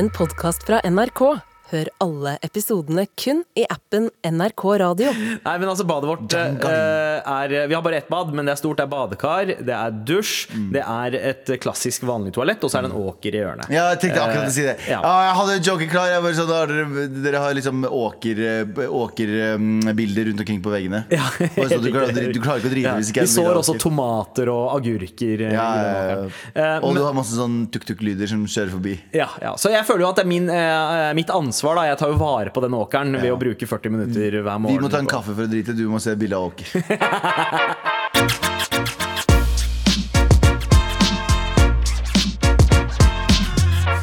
en podkast fra NRK. Hør alle episodene kun i appen NRK Radio. Nei, men altså Badet vårt eh, er Vi har bare ett bad, men det er stort. Det er badekar, det er dusj, det er et klassisk vanlig toalett, og så er det en åker i hjørnet. Ja, jeg tenkte akkurat å si det. Ja. ah, jeg hadde joken klar. Jeg bare sånn, dere, dere har liksom åkerbilder åker, um, rundt omkring på veggene. Ja, Bare sånn, du, klarer, du klarer ikke å drive Ja, hvis ikke Vi sår også tomater og agurker. eh, ja, ja, ja. Eh, Og men- du har masse sånn tuk-tuk-lyder som kjører forbi. Ja, ja. Så jeg føler jo at det er min, eh, mitt ansvar. Da Jeg tar jo vare på den åkeren ved å bruke 40 minutter hver morgen. Vi må ta en kaffe for å drite, du må se bilde av åker.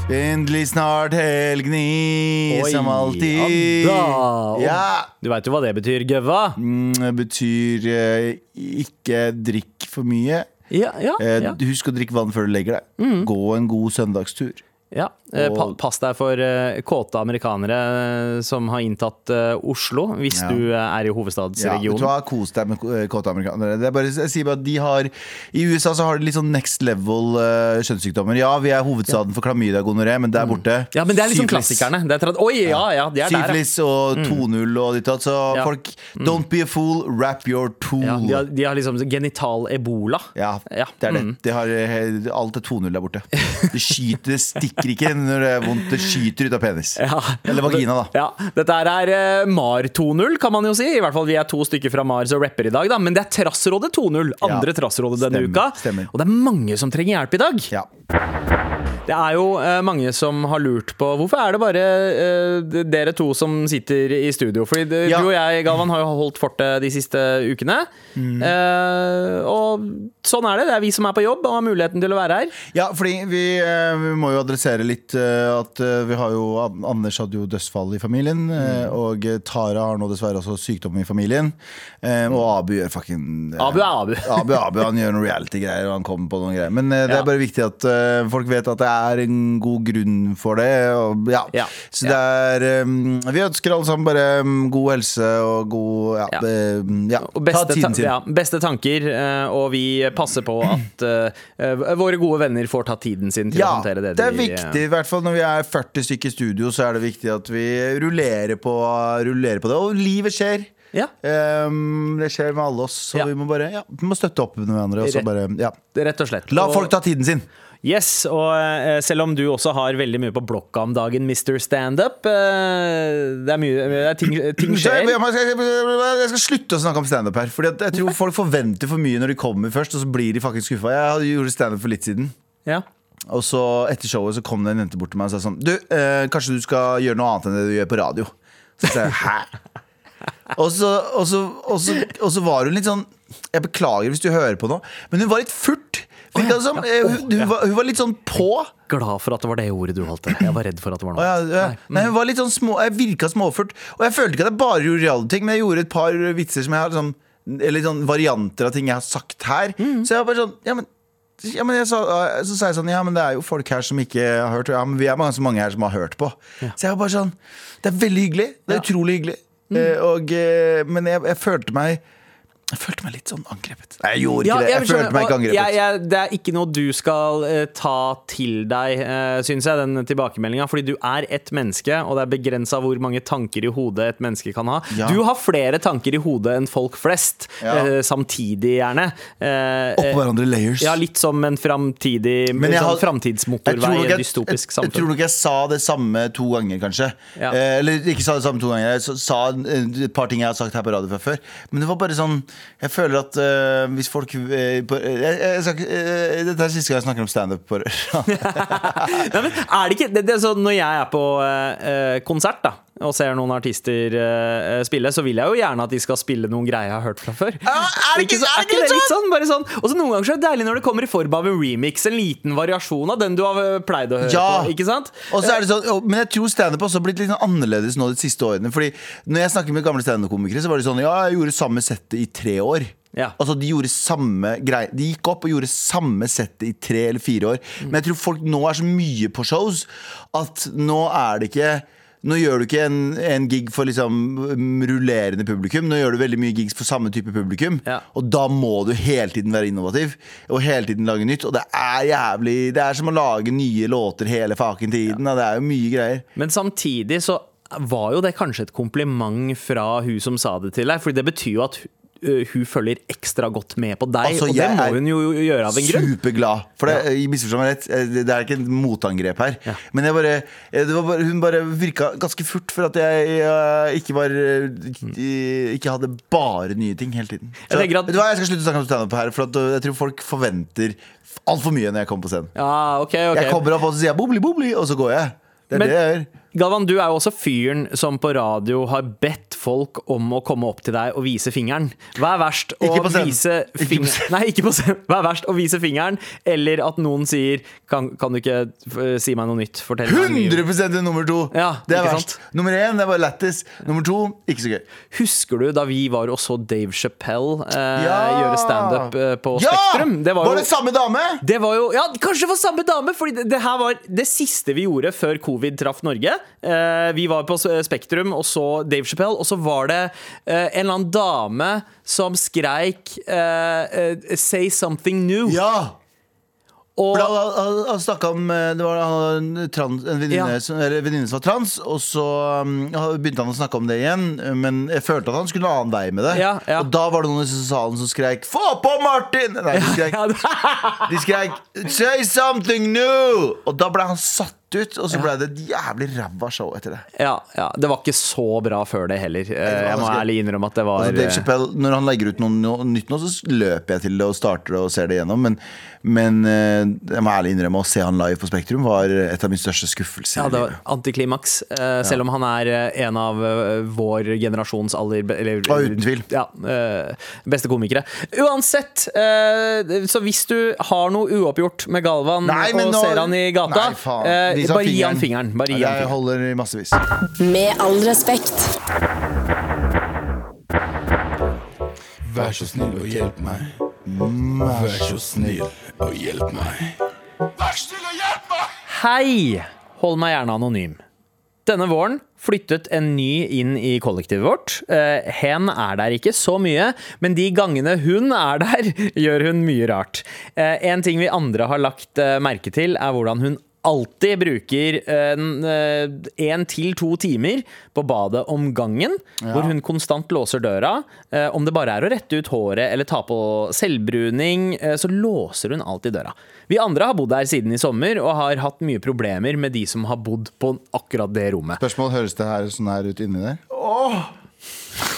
Endelig snart helgni, Oi, som alltid. ja da. Ja. Du veit jo hva det betyr, Gøva? Mm, Det betyr eh, ikke drikk for mye. Ja, ja, Eh, ja. Husk å drikke vann før du legger deg. Gå en god søndagstur. ja. Eh, Og- pass deg for eh, kåte amerikanere eh, som har inntatt Oslo, hvis Ja. du er i hovedstadsregionen. Ja, Kos deg med kåte amerikanere. Det er bare, jeg sier bare at de har I USA så har de litt sånn next level uh, kjønnssykdommer. Ja, vi er hovedstaden for klamydia gonoré, men der borte ja, men det er liksom syfilis. klassikerne. Det er Oi, ja, ja, de er der. ja. Og 2-0 og ditt og datt. Så Ja. folk, don't be a fool, wrap your tool. Ja, de, har, de har liksom genital ebola. Ja, Ja, det er det. mm. det har, alt er 2-0 der borte. Det skyter, det stikker ikke når det er vondt. Det skyter ut av penis. Ja. Eller vagina, da. Ja, Dette er eh, MAR 2.0, kan man jo si. I hvert fall Vi er to stykker fra MAR som rapper i dag, da. Men det er Trassrådet 2.0. Andre Ja, Trassrådet denne stemmer, uka. stemmer. Og det er mange som trenger hjelp i dag. Ja. Det er jo eh, mange som har lurt på hvorfor er det bare eh, dere to som sitter i studio. Fordi det, Ja. du og jeg, Galvan, har jo holdt fortet de siste ukene. Mm. Eh, og sånn er det. Det er vi som er på jobb og har muligheten til å være her. Ja, fordi vi, eh, vi må jo adressere litt eh, at eh, vi har jo Anders hadde jo dødsfall i familien, eh, Mm. og Tara har nå dessverre også sykdom i familien. eh, Og Abu gjør fucking eh, Abu er Abu. Abu, Abu han gjør noen reality-greier, og han kommer på noen greier. Men eh, det Ja. er bare viktig at eh, folk vet at det er en god grunn for det. Og, ja. Ja. Så det er um, Vi ønsker alle sammen bare um, god helse og god Ja. Ja. eh, ja. Og beste, ta tiden sin. ja, beste tanker, eh, og vi passer på at eh, våre gode venner får ta tiden sin til å håndtere det. det er de- viktig. I hvert fall når vi er 40 stykker i studio, så er det viktig at vi rullerer på, rullerer på det. Og livet skjer. Ja, Um, det skjer med alle oss, så Ja. vi må bare ja, vi må støtte opp under hverandre. Og så Rett. bare, ja. rett og slett. La folk ta tiden sin. Yes, og eh, selv om du også har veldig mye på blokka om dagen, Mr. Standup eh, Det er mye det er ting, ting skjer. Jeg, skal, slutte å snakke om standup her. Fordi jeg tror folk forventer for mye når de kommer først, og så blir de faktisk skuffa. Jeg gjorde standup for litt siden. Ja. Og så etter showet så kom det en jente bort til meg og sa sånn Du, eh, kanskje du skal gjøre noe annet enn det du gjør på radio? Så sa jeg hæ? Og så, og, så, og, så, og så var hun litt sånn Jeg beklager hvis du hører på nå, men hun var litt furt. Virket det som. Eh, Hun, hun, var, hun var litt sånn på. Glad for at det var det ordet du valgte. Jeg var redd for at det var noe. Ja, ja. nei, hun var litt sånn små Jeg virka småfurt. Og jeg følte ikke at jeg bare gjorde reality-ting, men jeg gjorde et par vitser som jeg har liksom, Eller sånn varianter av ting jeg har sagt her. Så jeg var bare sånn Ja, men ja, men jeg sa, så sa jeg sånn Ja, men det er jo folk her som ikke har hørt. Ja, men vi er ganske mange her som har hørt på. Så jeg var bare sånn Det er veldig hyggelig. Det er Ja. utrolig hyggelig. Eh, og, eh, men jeg, jeg følte meg Jeg følte meg litt sånn angrepet. Nei, jeg gjorde ikke det. Jeg, jeg følte meg ikke angrepet. jeg, det er ikke noe du skal uh, ta til deg, uh, syns jeg, den tilbakemeldinga. Fordi du er ett menneske, og det er begrensa hvor mange tanker i hodet et menneske kan ha. Ja. Du har flere tanker i hodet enn folk flest, Ja. uh, samtidig gjerne. Uh, Oppå hverandre layers. ja, litt som en framtidig sånn har- framtidsmotorvei i et dystopisk jeg, jeg tror samfunn. nok jeg sa det samme to ganger, kanskje. Ja. Eh, eller ikke sa det samme to ganger. Jeg sa- sa et par ting jeg har sagt her på radio fra før. Men det var bare sånn Jeg føler at eh, hvis folk eh, på, jeg, jeg skal, eh, Dette er siste gang jeg snakker om standup på er sånn, Når jeg er på eh, eh, konsert da og ser noen artister uh, spille, så vil jeg jo gjerne at de skal spille noen greier jeg har hørt fra før. er det ikke- så- er det ikke det litt litt sånn? Bare sånn Og så noen ganger så er det deilig når det kommer i form av en remix, en liten variasjon av den du har eh, pleid å høre Ja. på. Ikke sant? Og så er det sånn, men jeg tror standup har blitt litt sånn annerledes nå de siste årene. Fordi når jeg snakker med gamle standup-komikere, så var det sånn Ja, jeg gjorde samme settet i tre år. Ja. Altså De gjorde samme greie De gikk opp og gjorde samme settet i tre eller fire år. Men jeg tror folk nå er så mye på shows at nå er det ikke Nå gjør du ikke en, en gig for liksom mm, rullerende publikum. Nå gjør du veldig mye gigs for samme type publikum. Ja. Og da må du hele tiden være innovativ og hele tiden lage nytt. Og det er jævlig Det er som å lage nye låter hele faken tiden. og Det er jo mye greier. Men samtidig så var jo det kanskje et kompliment fra hun som sa det til deg, Fordi det betyr jo at hun følger ekstra godt med på deg, Altså, og det må hun jo gjøre av en grunn. Superglad. For det, misforstår meg rett, eh, det er ikke et motangrep her. Men jeg bare, eh, det var bare, hun bare virka ganske furt for at jeg jeg ikke var eh, Ikke hadde bare nye ting hele tiden. Så, Jeg at- hva, jeg skal slutte å snakke om standup her, for eh, jeg tror folk forventer altfor mye når jeg kommer på scenen. Ja, okay, okay. Jeg kommer opp og så sier jeg bobli, bobli, og så går jeg. Det er Men- det jeg gjør. Galvan, du er jo også fyren som på radio har bedt folk om å komme opp til deg og vise fingeren. Hva er verst? Å vise fingeren. Nei, ikke på scenen. Hva er verst? Å vise fingeren, eller at noen sier Kan, kan du ikke f- si meg noe nytt? Fortell meg noe 100 er nummer to. Ja, det er verst. sant? Nummer én det er bare lættis. Nummer to ikke så gøy. Husker du da vi var og så Dave Chappelle eh, Ja! gjøre standup eh, på Ja! Spektrum? Det var jo det samme dame? Det var jo, ja, Kanskje det var samme dame! Fordi det, det her var det siste vi gjorde før covid traff Norge. Eh, vi var på Spektrum og så Dave Chappelle, og så var det eh, en eller annen dame som skreik eh, 'Say something new'. Ja! og, han, han, han snakket om Det var han, en, trans, en venninne Ja. som, som var trans, og så um, begynte han å snakke om det igjen. Men jeg følte at han skulle en annen vei med det. Ja, ja. Og da var det noen i salen som skrek 'Få på Martin!' Nei, de skreik, de skrek 'Say something new!' Og da ble han satt ut, og så ble det et jævlig ræva show etter det. ja, ja, det var ikke så bra før det heller. Jeg må ærlig innrømme at det var Altså Dave eh, Chappelle, Når han legger ut noe, noe nytt nå, så løper jeg til det og starter det og ser det gjennom. Men, men eh, jeg må ærlig innrømme å se han live på Spektrum var et av mine største skuffelser. Ja, det var antiklimaks. eh, Selv om han er en av vår generasjons aller eller, Ja, uten tvil. Ja, beste komikere. Uansett, så hvis du har noe uoppgjort med Galvan Nei, og nå- ser han i gata, Nei, faen. Bare gi han fingeren. Bare gi han Jeg fingeren. holder i massevis. Med all respekt. Vær så snill og hjelp meg. Vær så snill og hjelp meg. Vær så snill og hjelp meg! Hei! Hold meg gjerne anonym. Denne våren flyttet en ny inn i kollektivet vårt. Eh, hen er der ikke så mye, men de gangene hun er der, gjør hun mye rart. Eh, en ting vi andre har lagt eh, merke til, er hvordan hun alltid bruker én til to timer på badet om gangen, hvor hun konstant låser døra. Eh, om det bare er å rette ut håret eller ta på selvbruning, eh, så låser hun alltid døra. Vi andre har bodd der siden i sommer og har hatt mye problemer med de som har bodd på akkurat det rommet. Spørsmål, høres det her sånn her ut inni der?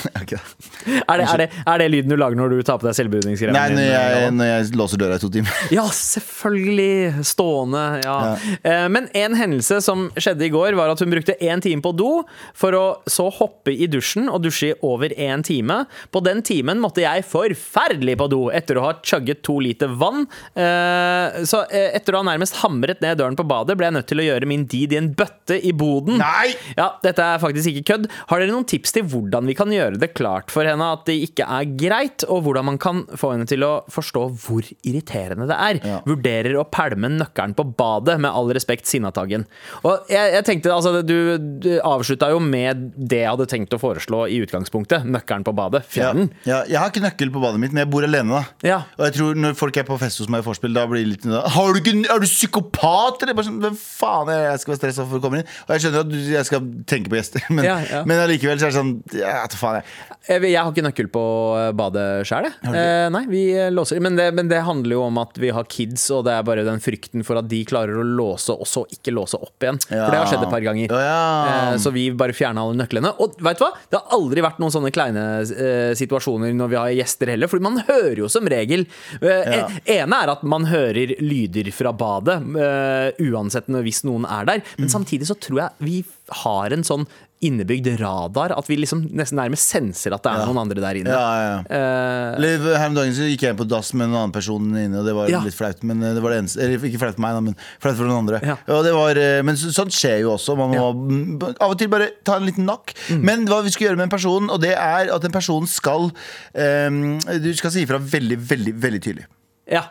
Ok. Er det, er, det, er det lyden du lager når du tar på deg selvbruningsgreiene? Nei, når jeg, når jeg låser døra i to timer. Ja, selvfølgelig! Stående, ja. ja. Men en hendelse som skjedde i går, var at hun brukte én time på do, for å så hoppe i dusjen og dusje i over én time. På den timen måtte jeg forferdelig på do etter å ha chugget to liter vann. Eh, Så eh, etter å ha nærmest hamret ned døren på badet, ble jeg nødt til å gjøre min deed i en bøtte i boden. Nei! Ja, dette er faktisk ikke kødd. Har dere noen tips til hvordan vi kan gjøre det klart for henne at det ikke er greit, og hvordan man kan få henne til å forstå hvor irriterende det er? Ja. Vurderer å pælme nøkkelen på badet, med all respekt, Sinnataggen. Og jeg, jeg tenkte, altså, du, du avslutta jo med det jeg hadde tenkt å foreslå i utgangspunktet. Nøkkelen på badet. Ja, Fjern den. ja, jeg har ikke nøkkel på badet mitt, men jeg bor alene. da Ja. Og jeg tror når folk er på fest hos meg i vorspiel, da blir det litt sånn, Har du ikke, Er du psykopat? Eller bare sånn, Hvem faen er jeg skal være stressa for å komme inn? Og jeg skjønner at du, jeg skal tenke på gjester, men, Ja, ja. men allikevel så er det sånn Ja, faen, jeg. Jeg, jeg har ikke nøkkel på eh, badet sjøl, jeg. Eh, nei, vi eh, låser men det, men det handler jo om at vi har kids, og det er bare den frykten for at de klarer å låse, og så ikke låse opp igjen. For det har skjedd et par ganger. Ja, ja. Eh, så vi bare fjerna alle nøklene. Og vet du hva? Det har aldri vært noen sånne kleine eh, situasjoner når vi har gjester heller, Fordi man hører jo som regel eh, Ja. en- ene er at man hører lyder fra badet, eh, uansett når- hvis noen er der. Men Mm. samtidig så tror jeg vi har en sånn innebygd radar, at vi liksom nesten nærmest senser at det er Ja. noen andre der inne. Ja, ja, ja. Eh, Eller, Her om dagen så gikk jeg inn på dass med en annen person inne, og det var litt flaut. Men eh, det var det eneste Eller ikke flaut for meg, men flaut for noen andre. Ja. Og det var, eh, men så, sånt skjer jo også. Man må. Mm. mm, av og til bare ta en liten nakk. Men hva vi skal gjøre med en person, og det er at en person skal um, Du skal si ifra veldig, veldig, veldig tydelig. ja.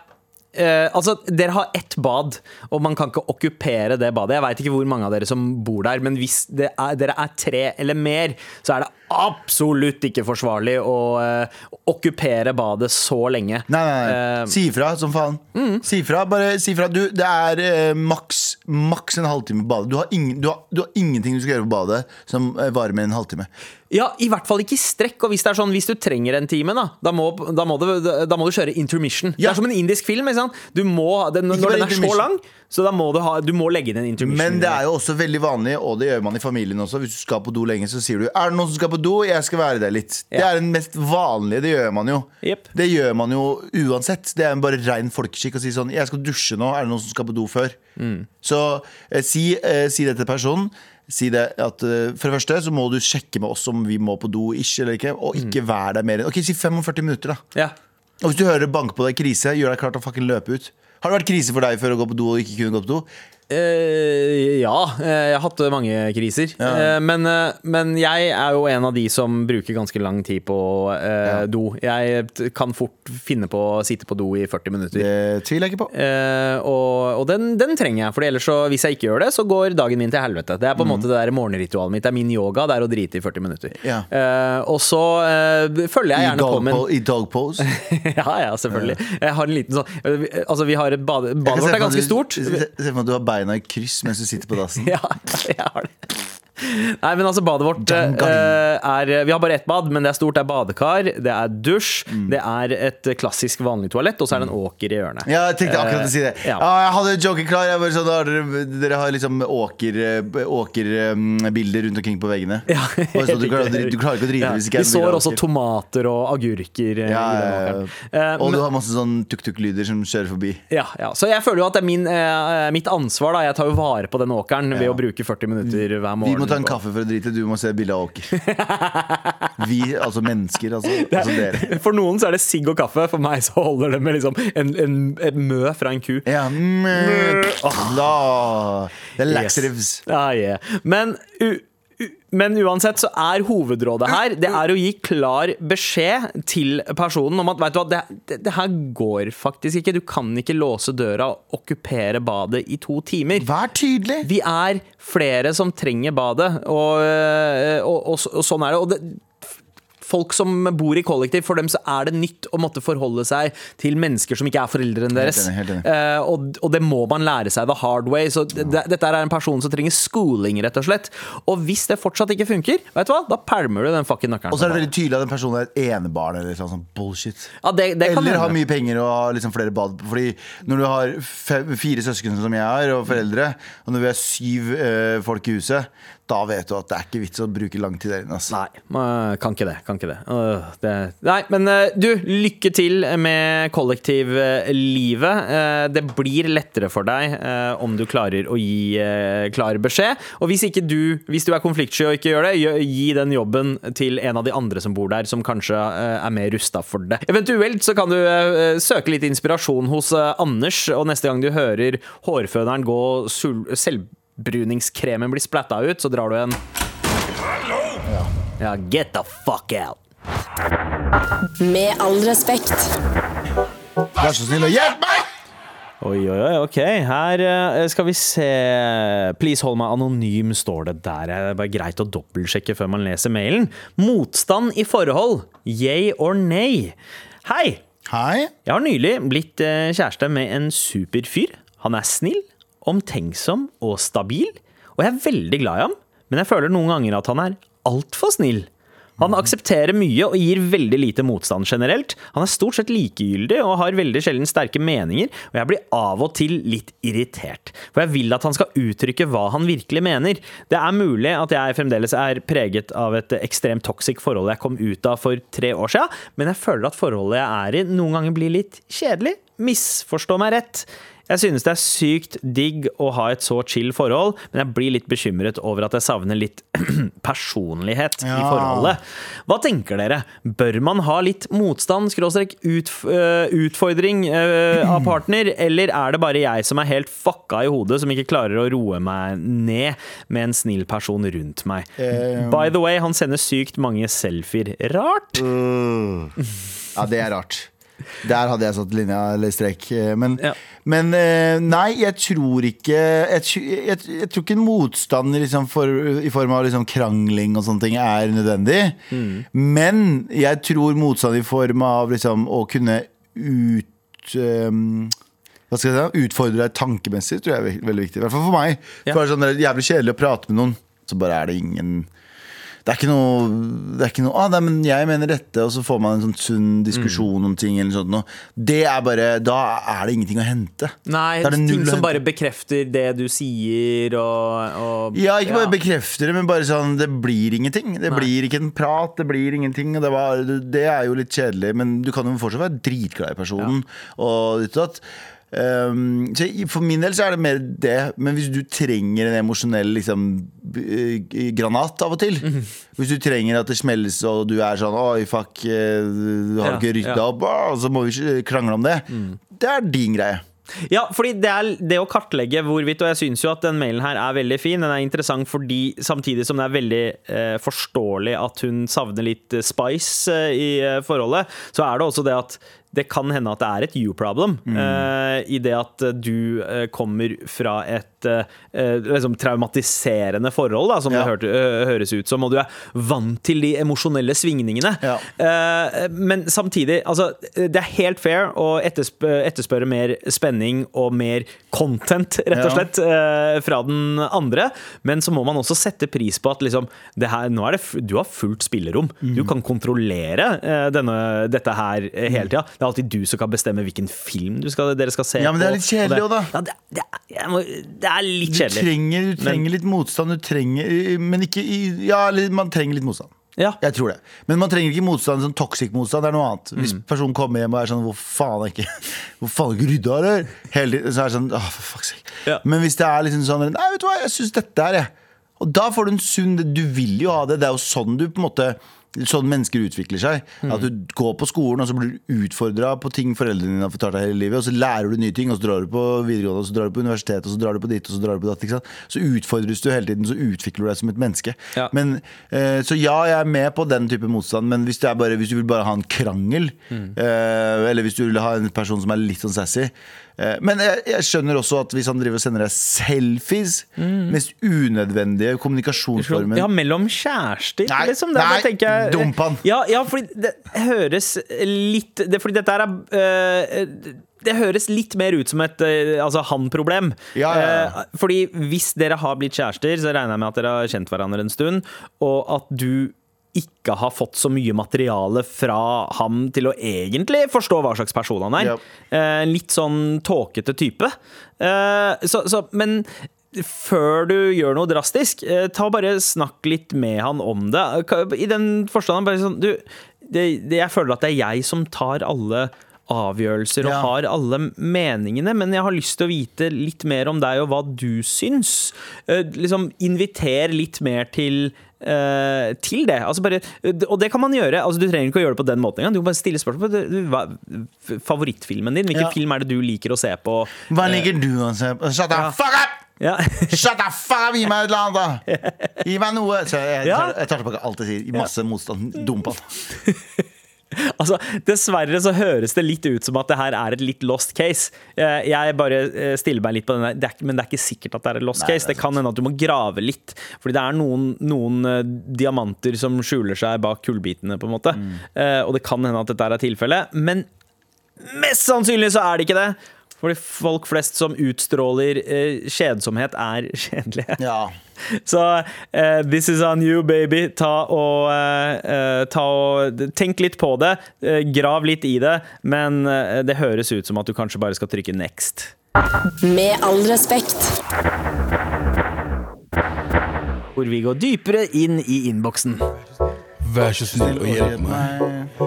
Eh, altså, dere har ett bad, og man kan ikke okkupere det badet. Jeg veit ikke hvor mange av dere som bor der, men hvis det er, dere er tre eller mer, så er det absolutt ikke forsvarlig å eh, okkupere badet så lenge. Nei, nei, nei. Eh, Si ifra som faen. Si ifra. Bare si ifra. Du, det er eh, maks, maks en halvtime på badet. Du har, ingen, du, har, du har ingenting du skal gjøre på badet som eh, varer mer enn en halvtime. Ja, i hvert fall ikke i strekk. Og hvis det er sånn, hvis du trenger en time, da, da, må, da, må, du, da må du kjøre intermission. Det er som en indisk film. Ikke sant? Du må, den, når den er så lang, så da må du, ha, du må legge inn en intermission. Men det er jo også veldig vanlig, og det gjør man i familien også. Hvis du skal på do lenge, så sier du 'Er det noen som skal på do? Jeg skal være der litt'. Det er den mest vanlige. Det gjør man jo. Yep. Det gjør man jo uansett. Det er bare rein folkeskikk å si sånn 'Jeg skal dusje nå. Er det noen som skal på do før?' Så eh, si, eh, si det til personen. Si det at uh, For det første så må du sjekke med oss om vi må på do ikke eller ikke, og ikke være der mer enn Ok, si 45 minutter, da. Ja. Og hvis du hører banke på deg krise, gjør deg klar til å fucking løpe ut. Har det vært krise for deg før å gå på do og ikke kunne gå på do? Eh, ja, eh, jeg har hatt mange kriser. Eh, men, uh, men jeg er jo en av de som bruker ganske lang tid på ja. do. Jeg kan fort finne på å sitte på do i 40 minutter. Det tviler jeg ikke på. Og og den, den trenger jeg, for ellers så, hvis jeg ikke gjør det, så går dagen min til helvete. Det er på en måte det der morgenritualet mitt. Det er min yoga, det er å drite i 40 minutter. Ja. Og så følger jeg gjerne på med I dog pose. ja, ja, selvfølgelig. Jeg har en liten sånn Altså, vi har et bade, Badet vårt er ganske stort. Se for meg at du har beina i kryss mens du sitter på dassen. Ja, jeg har det. Nei, men altså badet vårt eh, er Vi har bare ett bad, men det er stort. Det er badekar, det er dusj, Mm. det er et klassisk vanlig toalett, og så er det en åker i hjørnet. Ja, jeg tenkte akkurat å si det. Uh, ja. ah, jeg hadde joken klar. Jeg bare sånn, dere, dere har liksom åkerbilder åker, um, rundt omkring på veggene. Ja, sånn, du, klarer, du klarer ikke å drive Ja, hvis ikke Vi er en sår også tomater og agurker eh, ja. Eh, Og men- du har masse sånn tuk-tuk-lyder som kjører forbi. ja, ja. Så jeg føler jo at det er min, eh, mitt ansvar. da Jeg tar jo vare på den åkeren ved å bruke 40 minutter hver morgen. Må ta en kaffe for å drite, du må se bilde av åker. Vi, altså mennesker, altså. altså dere. For noen så er det sigg og kaffe. For meg så holder det med liksom en, en, et mø fra en ku. Ja, mm, la. Det er Yes. laxatives. Ja, yeah. Men u men uansett så er hovedrådet her Det er å gi klar beskjed til personen om at vet du hva, det, det, det her går faktisk ikke. Du kan ikke låse døra og okkupere badet i to timer. Vær tydelig. Vi er flere som trenger badet, og, øh, og, og, og sånn er det. Og det Folk som bor i kollektiv, for dem så er det nytt å måtte forholde seg til mennesker som ikke er foreldrene deres. enig, helt enig. Eh, og, og det må man lære seg the hard way. Så det, dette er en person som trenger schooling, rett og slett. Og hvis det fortsatt ikke funker, vet du hva? da pælmer du den fucking nøkkelen. Og så er det veldig tydelig at den personen er et enebarn eller sånn, sånn bullshit. ja, det, det Eller har mye penger og har liksom flere bad. Fordi når du har fem, fire søsken som jeg har, og foreldre, og når vi er syv eh, folk i huset, da vet du at det er ikke vits å bruke lang tid der inne. Altså. Nei, kan ikke det. Kan ikke det. Det nei, men eh, du, lykke til med kollektivlivet. Eh, Det blir lettere for deg eh, om du klarer å gi klar beskjed. Og hvis du, hvis du er konfliktsky og ikke gjør det, gi den jobben til en av de andre som bor der, som kanskje er mer rusta for det. Eventuelt så kan du søke litt inspirasjon hos Anders, og neste gang du hører hårføneren gå sul selvbruningskremen blir splatta ut, så drar du en ja, get the fuck out. Med all respekt. Vær så snill og hjelp meg! Oi, oi, oi, ok. Her eh, skal vi se Please hold meg anonym, står det der. Det er bare greit å dobbeltsjekke før man leser mailen. Motstand i forhold. Yay or nay? Hei! Hei. Jeg har nylig blitt eh, kjæreste med en super fyr. Han er snill, omtenksom og stabil. Og jeg er veldig glad i ham, men jeg føler noen ganger at han er altfor snill. Han aksepterer mye og gir veldig lite motstand generelt. Han er stort sett likegyldig og har veldig sjelden sterke meninger, og jeg blir av og til litt irritert. For jeg vil at han skal uttrykke hva han virkelig mener. Det er mulig at jeg fremdeles er preget av et ekstremt toxic forhold jeg kom ut av for tre år siden, men jeg føler at forholdet jeg er i noen ganger blir litt kjedelig. Misforstå meg rett. Jeg synes det er sykt digg å ha et så chill forhold, men jeg blir litt bekymret over at jeg savner litt personlighet i forholdet. Hva tenker dere? Bør man ha litt motstand, skråstrek utf øh, utfordring øh, av partner, eller er det bare jeg som er helt fucka i hodet, som ikke klarer å roe meg ned med en snill person rundt meg? By the way, han sender sykt mange selfier. Rart? Ja, det er rart. Der hadde jeg satt linja eller strek. eh, Men, Ja. Men eh, nei, jeg tror ikke Jeg, jeg, jeg tror ikke en motstand liksom for, i form av liksom krangling og sånne ting er nødvendig. Mm. Men jeg tror motstand i form av liksom å kunne ut um, hva skal jeg si, utfordre deg tankemessig tror jeg er veldig viktig. I hvert fall for meg. Ja. For det er sånn, det er jævlig kjedelig å prate med noen, så bare er det ingen det er ikke noe, det er ikke noe ah, nei, men jeg mener dette, og så får man en sånn sunn diskusjon om ting. Eller sånt. Det er bare, Da er det ingenting å hente. Nei, det null ting som bare bekrefter det du sier, og, og Ja, ikke bare bekrefter det, men bare sånn Det blir ingenting. Det Nei. blir ikke en prat, det blir ingenting. Det, var, det er jo litt kjedelig, men du kan jo fortsatt være dritglad i personen. Og ditt og datt. Um, så for min del så er det mer det. Men hvis du trenger en emosjonell liksom, eh, granat av og til Mhm. Hvis du trenger at det smelles og du er sånn Oi, fuck, eh, du har Ja, ikke rydda ja. opp, og så må vi ikke krangle om det. Det er din greie. Ja, fordi det er det å kartlegge hvorvidt, og jeg syns jo at den mailen her er veldig fin. Den er interessant fordi samtidig som det er veldig eh, forståelig at hun savner litt eh, spice eh, i forholdet, så er det også det at det kan hende at det er et you-problem. eh, I det at du eh, kommer fra et eh, eh, liksom traumatiserende forhold, da, som Ja. det hørte, eh, høres ut som, og du er vant til de emosjonelle svingningene. Ja. Eh, men samtidig, altså, det er helt fair å etterspørre, etterspørre mer spenning og mer content, rett og slett, eh, fra den andre. Men så må man også sette pris på at liksom, det her, nå er det, du har fullt spillerom. Mm. Du kan kontrollere eh, denne, dette her eh, hele tida. Det er alltid du som kan bestemme hvilken film du skal, dere skal se Ja, men det er litt kjedelig òg, da. Ja, det, det, er- må, det er litt Du kjedelig. trenger, du trenger litt motstand, du trenger Men ikke Ja, man trenger litt motstand. Ja. Jeg tror det. Men man trenger ikke motstand, sånn toxic motstand. Det er noe annet. Hvis Mm. personen kommer hjem og er sånn Hvor faen er ikke Hvor faen er ikke rydda, her? Hele tiden, så er det sånn Åh, for fuck's sake. Ja. Men hvis det er liksom sånn Nei, vet du hva, jeg syns dette er jeg. Og da får du en sunn Du vil jo ha det. Det er jo sånn du på en måte Sånn mennesker utvikler seg. Mm. At du går på skolen og så blir du utfordra på ting foreldrene dine har fortalt deg hele livet. Og så lærer du nye ting, og så drar du på videregående, og så drar du på universitetet, og så drar du på ditt, og så drar du på datt. Så utfordres du hele tiden, så utvikler du deg som et menneske. Ja. Men, eh, så ja, jeg er med på den type motstand, men hvis, bare, hvis du vil bare ha en krangel, eh, eller hvis du vil ha en person som er litt sånn sassy Men jeg, jeg skjønner også at hvis han driver og sender deg selfies, mest unødvendige kommunikasjonsformen Ja, mellom kjærester, Nei, liksom. Det, nei, jeg, dump han. Ja, ja, fordi det høres litt det, Fordi dette er øh, det høres litt mer ut som et øh, altså han-problem. Ja, ja, ja. Eh, fordi hvis dere har blitt kjærester, så regner jeg med at dere har kjent hverandre en stund, og at du ikke har fått så mye materiale fra ham til å egentlig forstå hva slags person han er. Yep. Eh, litt sånn tåkete type. Eh, så, så, men før du gjør noe drastisk, eh, ta bare snakk litt med han om det. I den forstand bare sånn du, det, det, Jeg føler at det er jeg som tar alle avgjørelser og Ja. har alle meningene, men jeg har lyst til å vite litt mer om deg og hva du syns. Eh, liksom Inviter litt mer til eh, til det. Altså bare, og det kan man gjøre. Altså, du trenger ikke å gjøre det på den måten engang. Du kan bare stille spørsmål hva, favorittfilmen din. Hvilken Ja. film er det du liker å se på? Hva liker du å se på? Shut the Ja. fuck up! Ja. Shut the fuck up! Gi meg et eller annet, da! Gi meg noe! Så jeg, jeg, jeg tar tilbake alt jeg sier. Masse motstand. Dump han. Altså, Dessverre så høres det litt ut som at det her er et litt lost case. Eh, Jeg bare eh, stiller meg litt på den der, det er, men det er ikke sikkert at det er et lost Nei, case. det Det kan hende at du må grave litt. Fordi det er noen, noen eh, diamanter som skjuler seg bak kullbitene, på en måte. Mm. Og det kan hende at dette er tilfellet. Men mest sannsynlig så er det ikke det. Fordi folk flest som utstråler eh, kjedsomhet, er kjedelige. Ja. Så eh, this is on you, baby. Ta og, eh, eh, ta og Tenk litt på det. eh, grav litt i det. Men eh, det høres ut som at du kanskje bare skal trykke next. Med all respekt. Hvor vi går dypere inn i innboksen. Vær så snill og hjelp meg.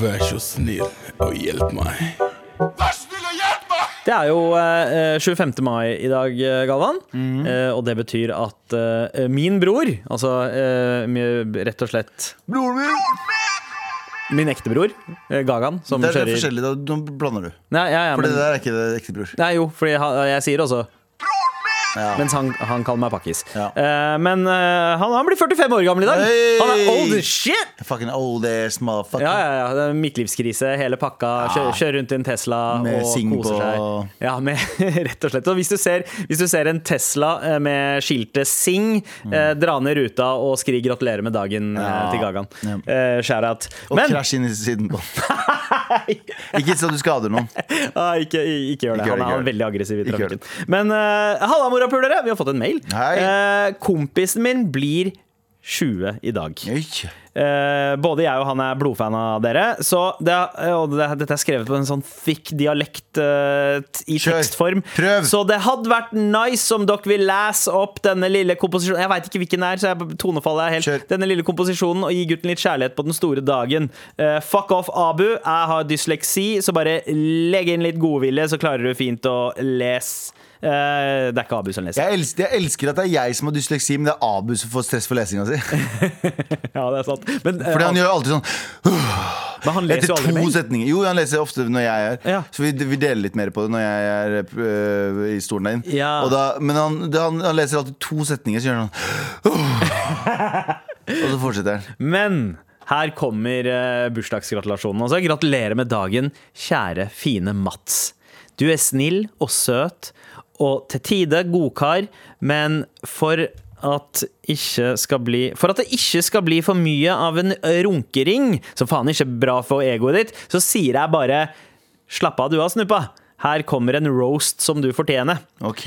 Vær så snill og hjelp meg. Vær snill! Det er jo eh, 25. mai i dag, eh, Galvan. Eh, og det betyr at eh, min bror, altså eh, rett og slett Broren min! min ektebror, bror, Gagan, som Det er kjører forskjellig, da. Blander du. Nei, ja, ja, For det der er ikke det ekte bror. nei, jo, for jeg, jeg sier også Ja. mens han, han kaller meg pakkis. Ja. Uh, men uh, han, han blir 45 år gammel i dag. Hey! Han er old as shit! Fucking old ass motherfucker. Ja, ja, ja. Det er midtlivskrise, hele pakka. Kjører, kjør rundt i en Tesla Med og Sing koser på- seg. Ja, med, rett og slett. Og hvis du ser, hvis du ser en Tesla eh, med skiltet Sing, eh, dra ned ruta og skri 'gratulerer med dagen' Mm. Til Gagan. Ja. Eh, Shout-out. Og Men krasj inn i siden på. Ikke så du skader noen. ah, ikke, ikke gjør det. Ikke Han er, er veldig aggressiv i trafikken. Men uh, halla, morapulere! Vi har fått en mail. Eh, kompisen min blir 20 i dag. Oi. Eh, både jeg og han er blodfan av dere. Så det, og det, dette er skrevet på en sånn thick dialekt uh, i Kjør. tekstform. Prøv. Så det hadde vært nice om dere vil lese opp denne lille komposisjonen. Jeg veit ikke hvilken det er, så jeg, tonefallet er helt Kjør. Denne lille komposisjonen og gi gutten litt kjærlighet på den store dagen. Uh, fuck off, Abu. Jeg har dysleksi, så bare legg inn litt godvilje, så klarer du fint å lese. Eh, det er ikke Abu som leser. Jeg elsker, jeg elsker at det er jeg som har dysleksi, men det er Abu som får stress for lesinga si. Ja, det er sant. Men, eh, Fordi han gjør alltid sånn men han leser jo aldri to mail. setninger. Jo, han leser ofte når jeg er Ja. Så vi, vi deler litt mer på det når jeg er øh, i stolen der inne. Ja. Da, men han, han, han leser alltid to setninger, så gjør han sånn Og så fortsetter han. Men her kommer uh, bursdagsgratulasjonen. Altså, gratulerer med dagen, kjære, fine Mats. Du er snill og søt, og til tide godkar, men for at, bli, for at det ikke skal bli for mye av en runkering, som faen ikke er bra for egoet ditt, så sier jeg bare slapp av du har snuppa. Her kommer en roast som du fortjener. Ok.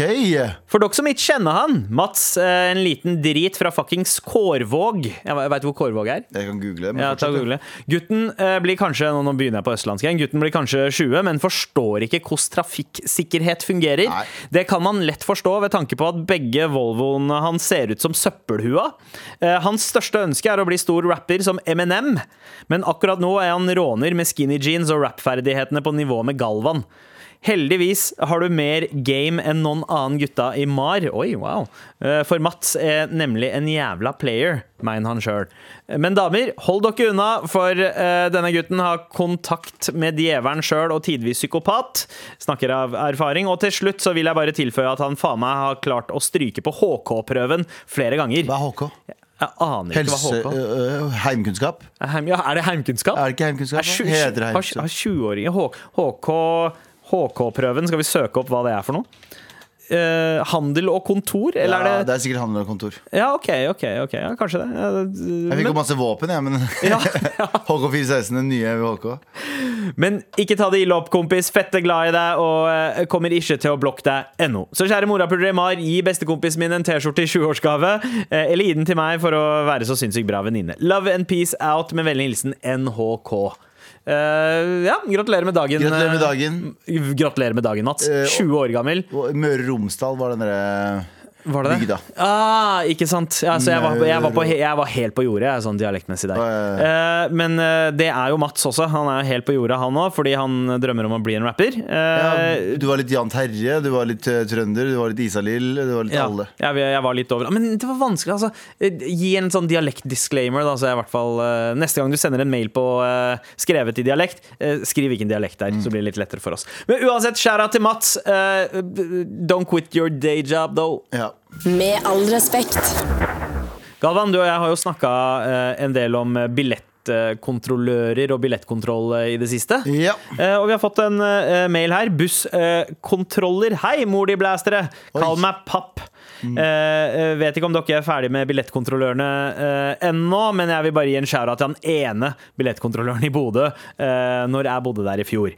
For dere som ikke kjenner han, Mats, eh, en liten drit fra fuckings Kårvåg. Jeg veit hvor Kårvåg er? Jeg kan google det. Men Ja, ta google. Gutten eh, blir kanskje nå nå begynner jeg på østlandsk igjen, gutten blir kanskje 20, men forstår ikke hvordan trafikksikkerhet fungerer. Nei. Det kan man lett forstå ved tanke på at begge Volvoene hans ser ut som søppelhua. Eh, hans største ønske er å bli stor rapper som Eminem, men akkurat nå er han råner med skinny jeans og rappferdighetene på nivå med Galvan. Heldigvis har du mer game enn noen annen gutta i MAR. Oi, wow. Eh, For Mats er nemlig en jævla player, mener han sjøl. Men damer, hold dere unna, for eh, denne gutten har kontakt med djevelen sjøl og tidvis psykopat. Snakker av erfaring. Og til slutt så vil jeg bare tilføye at han faen meg har klart å stryke på HK-prøven flere ganger. Hva er HK? Jeg aner ikke Helse... hva HK øh, heimkunnskap? Heim, ja, er det heimkunnskap? Er det ikke heimkunnskap? Er sju- da? Heter det har- heimkunnskap? Har 20-åringer HK HK-prøven, skal vi søke opp hva det er for noe? Eh, handel og kontor, eller Ja, er det det er sikkert handel og kontor. Ja, OK, ok, ok, ja, kanskje det. Ja, Jeg fikk jo Men, masse våpen, jeg, men Ja, HK416, den nye HK. men ikke ta det ille opp, kompis. Fette glad i deg og eh, kommer ikke til å blokke deg ennå. Så kjære morapulere Mar, gi bestekompisen min en T-skjorte i 20-årsgave. eh, eller gi den til meg for å være så sinnssykt bra venninne. Love and peace out med vennlig hilsen NHK. Eh, ja, gratulerer med dagen. Gratulerer med eh, dagen. Gratulerer med dagen, Mats. Eh, 20 år gammel. Møre og Romsdal var den derre Var det det? Ah, ikke sant. Ja, så jeg, var, jeg, var på, jeg var helt på jordet, sånn dialektmessig der. Eh, men eh, det er jo Mats også. Han er helt på jordet, han òg, fordi han drømmer om å bli en rapper. ja, Eh, Du var litt Jan Terje, du var litt trønder, du var litt Isalill, du var litt ja, alle. jeg, var litt over Men det var vanskelig, altså. Gi en sånn dialektdisclaimer, da, så jeg i hvert fall uh, Neste gang du sender en mail på skrevet i dialekt, skriv skriv hvilken dialekt det er, Mm. så blir det litt lettere for oss. Men uansett, skjæra til Mats. Don't quit your day job, though. Ja. Med all respekt. Galvan, du og jeg har jo snakka en del om billettkontrollører og billettkontroll eh, i det siste. ja. Eh, og vi har fått en eh, mail her. Busskontroller. Hei, mor di blæstere! Kall meg papp. Eh, eh, vet ikke om dere er ferdig med billettkontrollørene eh, ennå, men jeg vil bare gi en shout-out til han ene billettkontrolløren i Bodø eh, når jeg bodde der i fjor.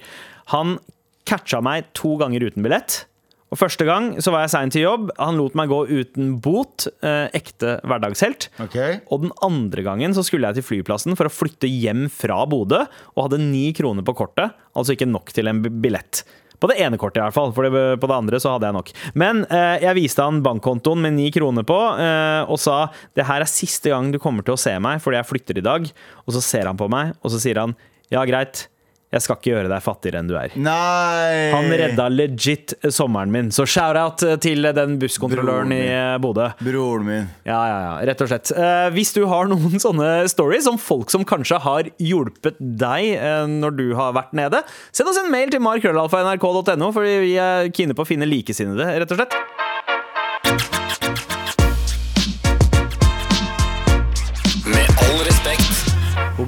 Han catcha meg to ganger uten billett. Og Første gang så var jeg sein til jobb. Han lot meg gå uten bot. Eh, ekte hverdagshelt. Okay. Og den andre gangen så skulle jeg til flyplassen for å flytte hjem fra Bodø, og hadde ni kroner på kortet, altså ikke nok til en billett. På det ene kortet, i hvert fall. For på det andre så hadde jeg nok. Men eh, jeg viste han bankkontoen med ni kroner på, eh, og sa det her er siste gang du kommer til å se meg fordi jeg flytter i dag. Og så ser han på meg, og så sier han ja, greit, jeg skal ikke gjøre deg fattigere enn du er. Nei! Han redda legit sommeren min, så shout-out til den busskontrolløren i eh, Bodø. Broren min. Ja, ja, ja, rett og slett. Eh, hvis du har noen sånne stories om folk som kanskje har hjulpet deg eh, når du har vært nede, send oss en mail til markrøllalfa.nrk.no, for vi er kine på å finne likesinnede, rett og slett.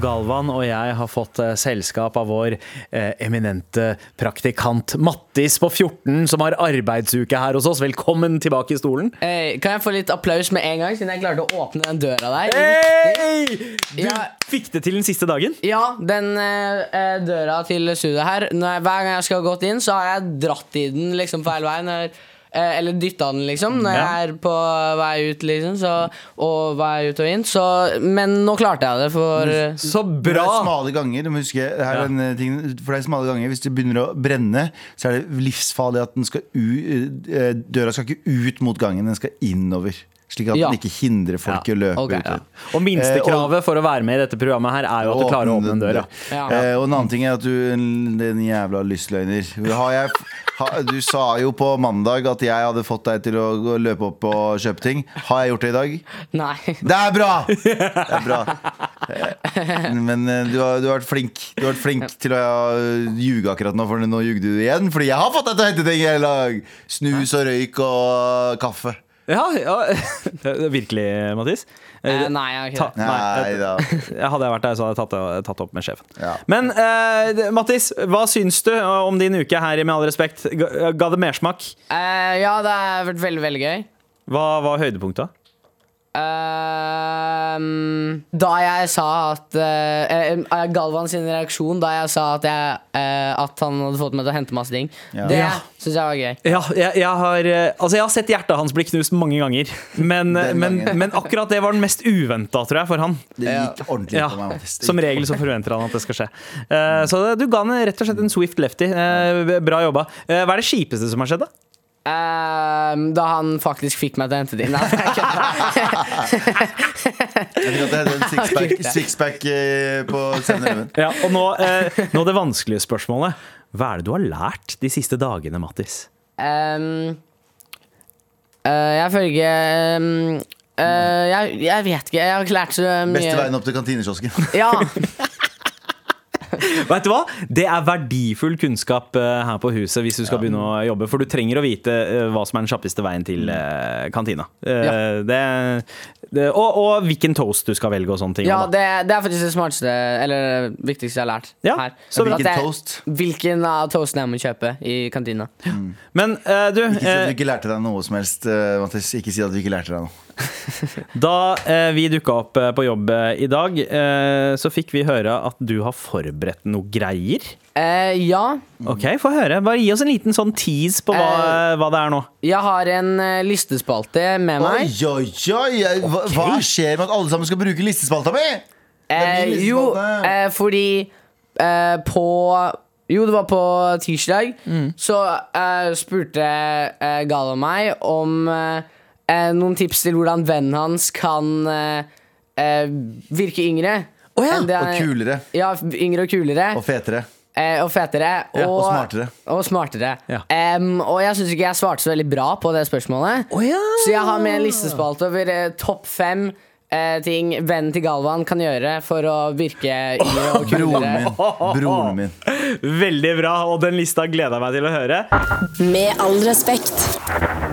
Galvan og jeg har fått eh, selskap av vår eh, eminente praktikant Mattis på 14, som har arbeidsuke her hos oss. Velkommen tilbake i stolen. Hey, kan jeg få litt applaus med en gang, siden jeg klarte å åpne den døra der? Hey! Du Ja. fikk det til den siste dagen. Ja, den eh, eh, døra til studioet her når jeg, Hver gang jeg skal ha gått inn, så har jeg dratt i den liksom feil vei. Når, eh, eller dytta den, liksom, når Ja. jeg er på vei ut, liksom. Så, og vei ut og inn. Så, men nå klarte jeg det, for Så bra! Det er smale ganger. Du må huske, det her er Ja. en eh, ting, for det er smale ganger Hvis det begynner å brenne, så er det livsfarlig at den skal u, eh, døra skal ikke ut mot gangen, den skal innover. Slik at Ja. den ikke hindrer folk i å løpe okay, ut. ja. Og minstekravet for å være med i dette programmet her er jo at du klarer å åpne en dør. Ja. Ja. Eh, og en annen ting er at du Den jævla lystløgner. Har jeg, du sa jo på mandag at jeg hadde fått deg til å løpe opp og kjøpe ting. Har jeg gjort det i dag? Nei. Det er bra! Det er bra. Men eh, du har, du har vært flink Du har vært flink til å eh, ljuge akkurat nå, for nå ljugde du igjen. Fordi jeg har fått deg til å hente ting i hele dag! Snus og røyk og kaffe. Ja, ja. Virkelig, Mathis? Eh, nei, jeg har ikke det. Nei da. Hadde jeg vært der, så hadde jeg tatt det, tatt det opp med sjefen. Ja. Men eh, Mattis, hva syns du om din uke her i Med all respekt? Ga, ga det mersmak? Eh, ja, det har vært veldig, veldig gøy. Hva var høydepunktet? Ehm, da jeg sa at uh, eh, Galvan sin reaksjon da jeg sa at, jeg, uh, at han hadde fått meg til å hente masse ting, Ja. det Ja. syns jeg var gøy. Ja, jeg, jeg, har, altså jeg har sett hjertet hans bli knust mange ganger. Men, men, men akkurat det var den mest uventa, tror jeg, for han. Det gikk ordentlig Ja, på meg. Som regel så forventer han at det skal skje. Eh, så du ga han rett og slett en Swift lefty. Bra jobba. Hva er det kjipeste som har skjedd, da? Ehm, da han faktisk fikk meg til å hente. Nei, jeg. Fikk at det heter en sixpack, sixpack eh, på 7-Eleven. Ja, og nå, eh, nå det vanskelige spørsmålet. Hva er det du har lært de siste dagene, Mattis? Um, uh, jeg føler ikke ehm, eh, jeg, jeg vet ikke. Jeg har ikke lært så mye. Beste veien opp til kantinekiosken. Ja, Vet du hva? Det er verdifull kunnskap eh, her på huset hvis du skal begynne å jobbe. For du trenger å vite eh, hva som er den kjappeste veien til kantina. Eh, Ja. det, det, og, og hvilken toast du skal velge og sånne ting. ja det, det er faktisk det smarteste Eller viktigste jeg har lært Ja, her. så At Hvilken jeg- toast? Hvilken av toastene jeg må kjøpe i kantina. Men uh, du, Ikke si at du ikke lærte deg noe som helst, eh, Ikke si at du ikke lærte deg noe. da eh, vi dukka opp eh, på jobb eh, i dag, eh, så fikk vi høre at du har forberedt noe greier. Eh, ja, Ok, Få høre. Bare gi oss en liten sånn tease på hva, Eh, hva det er nå. jeg har en eh, listespalte med Oi, meg. oi, oi! jeg- Hva, hva skjer med at alle sammen skal bruke listespalta mi? Det er Eh, jo, listespalte. eh, fordi eh, på Jo, det var på tirsdag. Mm. Så eh, spurte eh, Gala meg om eh, eh, noen tips til hvordan vennen hans kan eh, eh, virke yngre. ja, er, Og kulere. Ja, yngre og kulere. Og fetere. Eh, og fetere. Ja, og smartere. Og smartere. Ja. Um, og jeg syns ikke jeg svarte så veldig bra på det spørsmålet. Så jeg har med en listespalte over eh, topp fem eh, ting vennen til Galvan kan gjøre for å virke yngre og Broren kulere. min. Broren min. Veldig bra, og den lista gleder jeg meg til å høre. Med all respekt.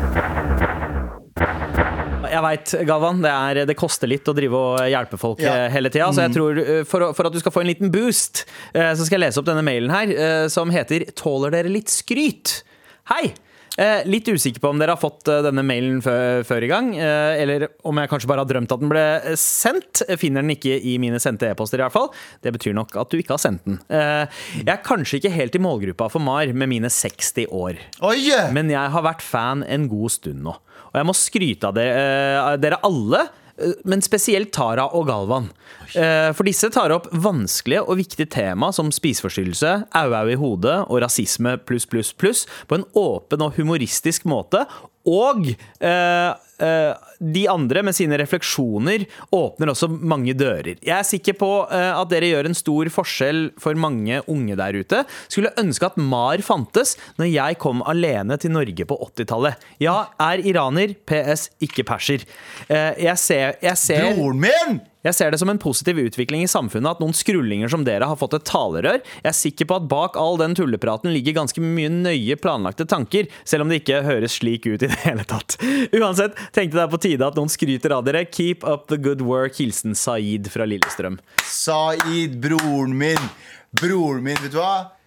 Jeg veit, Galvan, det, er, det koster litt å drive og hjelpe folk Ja. eh, hele tida. Så jeg tror eh, for, for at du skal få en liten boost, eh, så skal jeg lese opp denne mailen her, som heter 'Tåler dere litt skryt'? Hei! Eh, litt usikker på om dere har fått eh, denne mailen før, før i gang, eh, eller om jeg kanskje bare har drømt at den ble sendt. Finner den ikke i mine sendte e-poster, i hvert fall. Det betyr nok at du ikke har sendt den. Eh, jeg er kanskje ikke helt i målgruppa for MAR med mine 60 år. Oi! Men jeg har vært fan en god stund nå. Og jeg må skryte av dere, uh, dere alle, eh, men spesielt Tara og Galvan. Eh, For disse tar opp vanskelige og viktige tema som spiseforstyrrelse, au-au i hodet og rasisme pluss, pluss, pluss på en åpen og humoristisk måte. Og eh, de andre med sine refleksjoner åpner også mange dører. Jeg er sikker på eh, at dere gjør en stor forskjell for mange unge der ute. Skulle ønske at MAR fantes når jeg kom alene til Norge på 80-tallet. Ja, er iraner, PS, ikke perser. Eh, jeg ser, jeg ser Broren min! Jeg ser det som en positiv utvikling i samfunnet at noen skrullinger som dere har fått et talerør. Jeg er sikker på at bak all den tullepraten ligger ganske mye nøye planlagte tanker, selv om det ikke høres slik ut i det hele tatt. Uansett, tenkte det er på tide at noen skryter av dere. Keep up the good work. Hilsen Saeed fra Lillestrøm. Saeed, broren min. Broren min, vet du hva?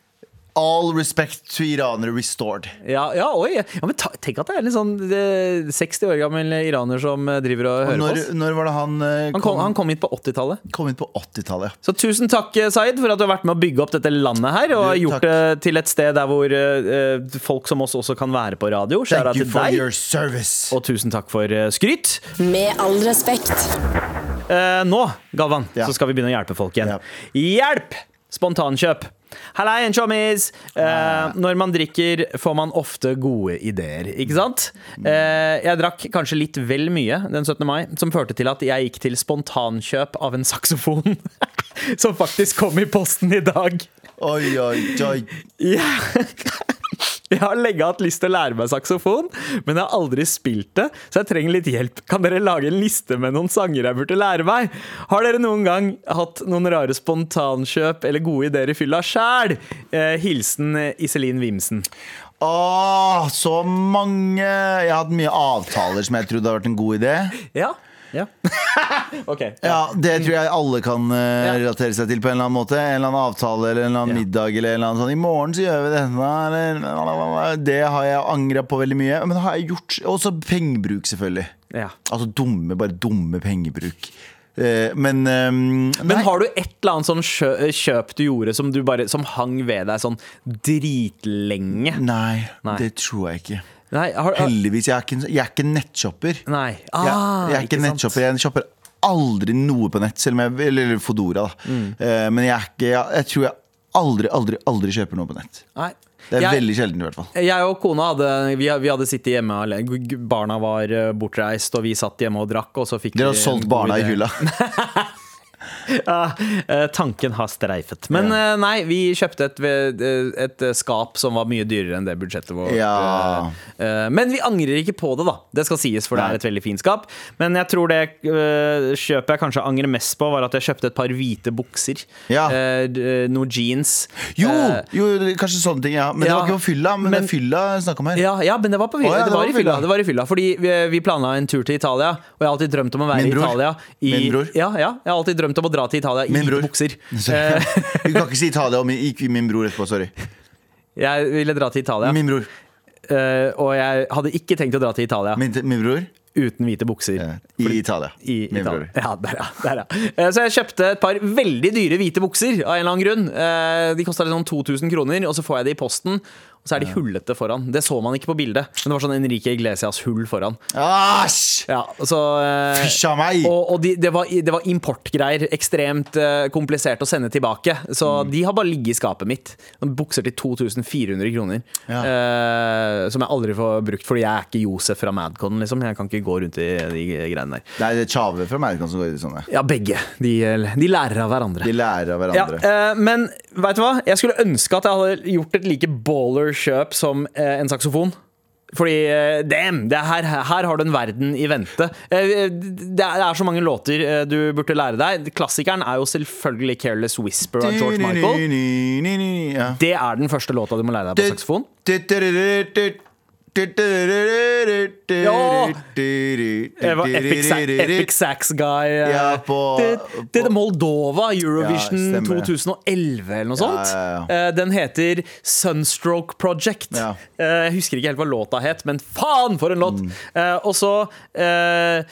All respect to iranere restored. Ja, ja oi. Ja, men ta, tenk at det er en sånn eh, 60 år gammel iraner som eh, driver og Og hører på oss. når var det han, eh, Han kom, han kom hit på 80-tallet. kom inn på 80-tallet? Så tusen takk, eh, Zaid, for at du har vært med å bygge opp dette landet her. Og Du, gjort takk. det til et sted der hvor eh, eh, folk som oss også kan være på radio. Skjæra Thank you til for deg. your service. Og tusen takk for eh, skryt. Med all respekt. Eh, nå, Galvan, Ja. så skal vi begynne å hjelpe folk igjen. Ja. Hjelp! Spontankjøp. Hallei, showmies! Eh, når man drikker, får man ofte gode ideer, ikke sant? Eh, jeg drakk kanskje litt vel mye den 17. mai, som førte til at jeg gikk til spontankjøp av en saksofon. som faktisk kom i posten i dag. Oi, oi, oi. Ja. Jeg har lenge hatt lyst til å lære meg saksofon, men jeg har aldri spilt det, så jeg trenger litt hjelp. Kan dere lage en liste med noen sanger jeg burde lære meg? Har dere noen gang hatt noen rare spontankjøp eller gode ideer i fylla sjæl? Eh, hilsen eh, Iselin Wimsen. Åh, så mange Jeg har hatt mye avtaler som jeg trodde hadde vært en god idé. Ja. ja. OK. Ja, Det tror jeg alle kan eh, relatere seg til på en eller annen måte. En eller annen avtale eller en eller annen Ja. middag eller en eller annen sånn I morgen så gjør vi dette, Det har jeg angra på veldig mye. Men det har jeg gjort. Også pengebruk, selvfølgelig. Ja. Altså dumme, bare dumme pengebruk. Eh, men um, Men har du et eller annet sånn kjø kjøp du gjorde som, du bare, som hang ved deg sånn dritlenge? Nei, Nei. det tror jeg ikke. Nei, har, Heldigvis. Jeg er ikke, jeg er ikke nettshopper. nei. jeg, Ah, jeg er ikke, ikke nettshopper. Jeg shopper aldri noe på nett, selv om jeg Eller Fodora, da. Mm. Uh, men jeg ikke jeg, jeg tror jeg aldri, aldri, aldri kjøper noe på nett. Nei. Det er Jeg- veldig sjelden, i hvert fall. Jeg og kona hadde, vi, vi hadde sittet hjemme alene. Barna var eh, bortreist, og vi satt hjemme og drakk. Og så fikk Dere har solgt barna i hylla. Ja, eh, tanken har streifet. Men Ja. eh, nei, vi kjøpte et, et eh, skap som var mye dyrere enn det budsjettet vårt. Ja. Men vi angrer ikke på det, da. Det skal sies, for det er et veldig fint skap. Men jeg tror det kjøpet jeg kanskje angrer mest på, var at jeg kjøpte et par hvite bukser. Ja. Noe jeans. Jo, jo, kanskje sånne ting, ja. Men det var ikke på fylla. Men, men- det fylla snakka om her. Ja, ja, men det var, på, Å, ja, det var i fylla. fylla. Det var i fylla Fordi vi, vi planla en tur til Italia, og jeg har alltid drømt om å være i. Italia. I, Min bror. Ja, ja, jeg har alltid drømt om å dra til Italia i Min hvite bukser. Eh, Du kan ikke si Italia om ikke min bror etterpå. Sorry. jeg ville dra til Italia, Min bror. eh, og jeg hadde ikke tenkt å dra til Italia Min, min bror uten hvite bukser. ja. i Italia. I min Italia. bror. Ja, der, ja. Der, ja. Eh, Så jeg kjøpte et par veldig dyre hvite bukser av en eller annen grunn. Eh, De kosta sånn 2000 kroner, og så får jeg det i posten. Så er de hullete foran. Det så man ikke på bildet, men det var sånn Enrique Iglesias-hull foran. Asj! Ja, så, eh, Fysj av meg! Og, og de, det, var, det var importgreier. Ekstremt eh, komplisert å sende tilbake. Så Mm. de har bare ligget i skapet mitt. De Bukser til 2400 kroner. Ja. Eh, som jeg aldri får brukt, fordi jeg er ikke Josef fra Madcon. Liksom. Jeg kan ikke gå rundt i de greiene der. Nei, det er Tjave fra Madcon som går i sånne. Ja, begge. De, de lærer av hverandre. De lærer av Ja, hverandre. eh, men vet du hva? Jeg skulle ønske at jeg hadde gjort et like baller kjøp som eh, en saksofon. Fordi eh, damn, det er her, her har du en verden i vente. Eh, det, er, så mange låter du burde lære deg. Klassikeren er jo selvfølgelig 'Careless Whisper' av George Michael. Det er den første låta du må lære deg på saksofon. Ja. Jeg var Epic, Sa Epic Sax Guy. eh, Ja, på- det, det Moldova, Eurovision Ja, 2011 eller noe sånt. ja, Eh, Den heter Sunstroke Project. Eh, Jeg husker ikke helt hva låta het, men faen for en låt! Mm. Og så eh,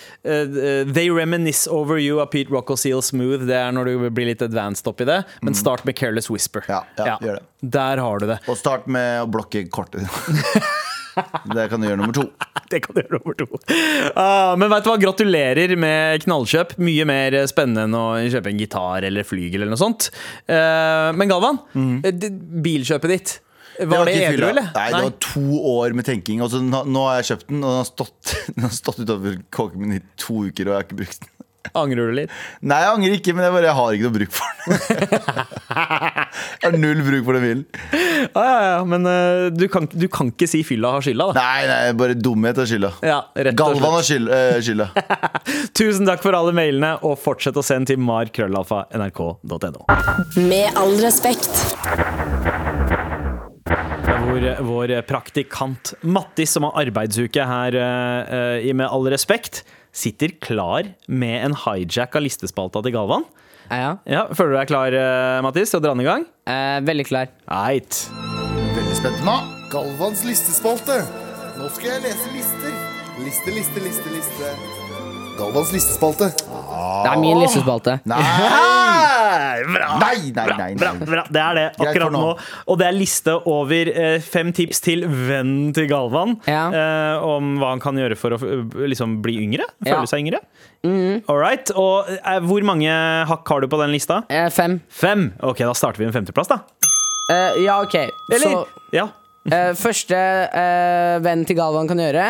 They Reminisce Over You av Pete Seal Smooth. Det er når du blir litt advanced oppi det. Men start med Careless Whisper. Mm. Der har du det. Og start med å blokke kortet. Det kan du gjøre nummer to. Det kan du gjøre nummer to. Ah, men vet du hva, gratulerer med knallkjøp. Mye mer spennende enn å kjøpe en gitar eller flygel eller noe sånt. Uh, men Galvan, mm. bilkjøpet ditt, var det, det edru, eller? Nei, det var to år med tenking. Altså, nå har jeg kjøpt den, og den har stått, den har stått utover kåken min i to uker, og jeg har ikke brukt den. Angrer du litt? Nei, jeg angrer ikke, men jeg, bare, jeg har ikke noe bruk for den. jeg har null bruk for den bilen. Ja, ja, ja, men uh, du, kan, du kan ikke si fylla har skylda, da. Nei, nei, bare dumhet har skylda. Ja, Galvan har skyld, eh, skylda. Tusen takk for alle mailene, og fortsett å sende til markrøllalfa.nrk.no. Med all respekt. Vår, vår praktikant Mattis, som har arbeidsuke her i Med all respekt, sitter klar med en hijack av listespalta til Galvan. Ja, Ja, Føler du deg klar, Mathis, Mattis, til å dra den i gang? eh, veldig klar. Eit. Veldig spent nå. Galvans listespalte. Nå skal jeg lese lister. Liste, liste, liste, liste. Galvans listespalte. Det er min listespalte. Nei! Bra! Nei, nei, nei, Bra, nei. bra. Det er det akkurat nå. Og det er liste over eh, fem tips til vennen til Galvan. Ja. Eh, om hva han kan gjøre for å eh, liksom bli yngre. Føle Ja. seg yngre. Mm. Alright, Og eh, hvor mange hakk har du på den lista? Eh, fem. Fem. Ok, da starter vi med femteplass, da. Eh, ja, OK. Eller? Så Ja. eh, første eh, venn til Galvan kan gjøre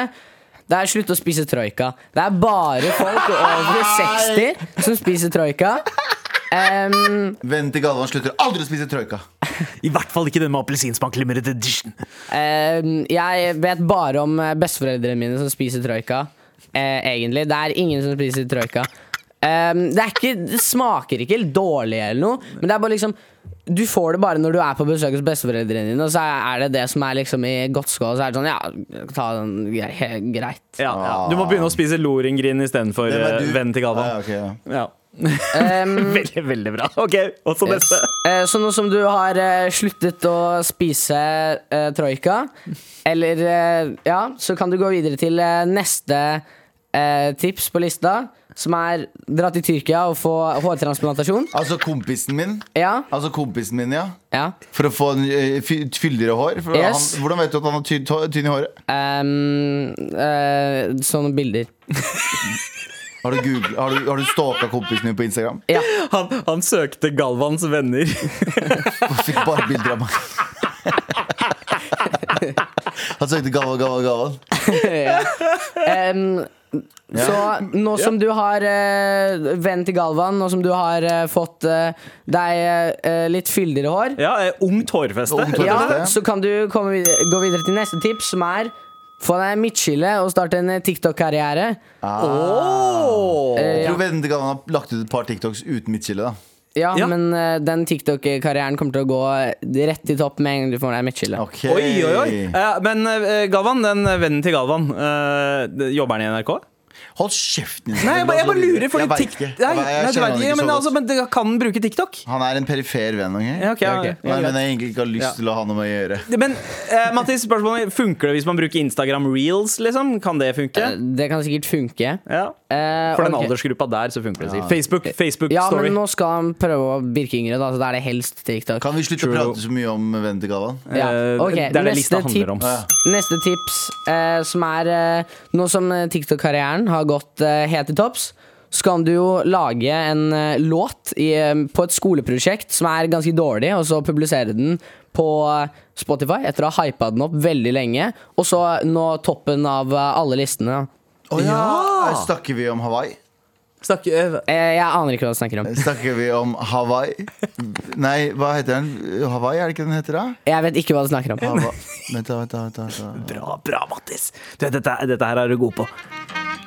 det er slutt å spise troika. Det er bare folk over 60 som spiser troika. Um, Vennen til Galvan slutter aldri å spise troika. I hvert fall ikke den med appelsinsmak limited edition. em, jeg vet bare om eh, besteforeldrene mine som spiser troika. Uh, egentlig. Det er ingen som spiser troika. Um, det, er ikke, det smaker ikke dårlig eller noe, men det er bare liksom du får det bare når du er på besøk hos besteforeldrene dine, og så er det det som er liksom i godt skål. Så er det sånn, ja, ta den grei, greit. Ja, ja. Du må begynne å spise Loringrin istedenfor uh, du? vennen til gava. Ah, ja, ok, ja. Ja. Em, veldig, veldig bra. Ok, og så neste. Eh, Så nå som du har eh, sluttet å spise uh, troika, eller uh, Ja, så kan du gå videre til uh, neste eh, tips på lista, som er dra til Tyrkia og få hårtransplantasjon. Altså kompisen min. Ja, Altså kompisen min, ja. ja. For å få eh, fyldigere hår. For Yes. han, hvordan vet du at han har tynn, tynn i håret? Um, uh, sånne bilder. Har du, Google- har du, har du stalka kompisen din på Instagram? Ja. Han, han søkte Galvans venner. Og fikk bare bilder av meg. Han søkte Galvan, Galvan, Galvan. Så nå som du har uh, venn til Galvan, nå som du har eh, fått eh, deg eh, litt fyldigere hår, Ja, eh, Ungt hårfeste. Ungt Ja, så kan du komme vid- gå videre til neste tips, som er få deg midtskille og starte en eh, TikTok-karriere. Åh. Eh, Jeg ja. tror vennen til Galvan har lagt ut et par TikToks uten midtskille. da Ja, Ja. men eh, den TikTok-karrieren kommer til å gå rett i topp med en gang du får deg midtskille. Ok Oi, oi, oi. Eh, men eh, Galvan, den vennen til Galvan, eh, jobber han i NRK? Hold kjeften din. Nei, jeg bare, jeg bare lurer, fordi Jeg vet ikke. Jeg, nei, jeg, du kjenner vet han ikke, ikke men, så altså, men det- kan han bruke TikTok? Han er en perifer venn. ok? Ja, ok, ja, ok. ja, Men, greit. men jeg egentlig ikke har lyst Ja. til å ha noe med å gjøre. Men eh, Mathis, spørsmålet funker det hvis man bruker Instagram reels? liksom? Kan det funke? Eh, Det kan sikkert funke. Ja. Eh, For den okay. aldersgruppa der så funker det sikkert. Facebook, Facebook Ja, Story. men nå skal han prøve å virke yngre, da, så da er det helst TikTok. Kan vi slutte True. å prate så mye om vennen til Galvan? Ja, Eh, ok, Det er det lista handler om. tips. Neste tips, eh, som er eh, Nå som eh, TikTok-karrieren har gått eh, helt til topps, så kan du jo lage en låt i, på et skoleprosjekt som er ganske dårlig, og så publisere den på Spotify etter å ha hypa den opp veldig lenge, og så nå toppen av alle listene. Å ja! Her Snakker vi om Hawaii? Snakker, eh, Eh, jeg aner ikke hva du snakker om. Snakker vi om Hawaii? Nei, hva heter den? Hawaii, er det ikke den heter? da? Jeg vet ikke hva du snakker om. Hava... Vent, da, vent, da, vent, da, vent da. bra, bra, Mattis. Du, vet, dette, dette her er du god på.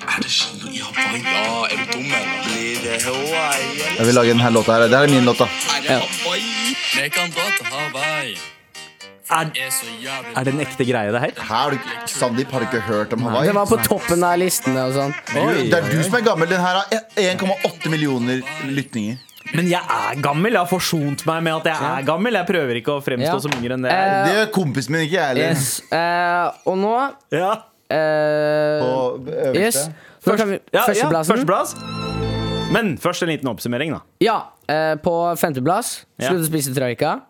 Er det kino i Hawaii? Ja, er du dum, eller? Blir det Hawaii. Jeg vil lage denne låta her. Det her er min låt, da. Er det Hawaii? Vi kan dra til Hawaii. Er, Det er en ekte greie, det her? Her har du, Sandeep, har ikke hørt om Hawaii? Det var på toppen av listene og sånn. Det er du som er gammel. Den her har 1,8 millioner lytninger. Men jeg er gammel. Jeg har forsont meg med at jeg er gammel. Jeg prøver ikke å fremstå Ja. som yngre enn det er. Det gjør kompisen min, ikke jeg heller. Yes. Uh, og nå Ja. uh, På øverste. Yes. Først, kan vi, Ja, førsteplassen. førsteplass. Men først en liten oppsummering, da. Ja, eh, på femteplass slutt å spise troika.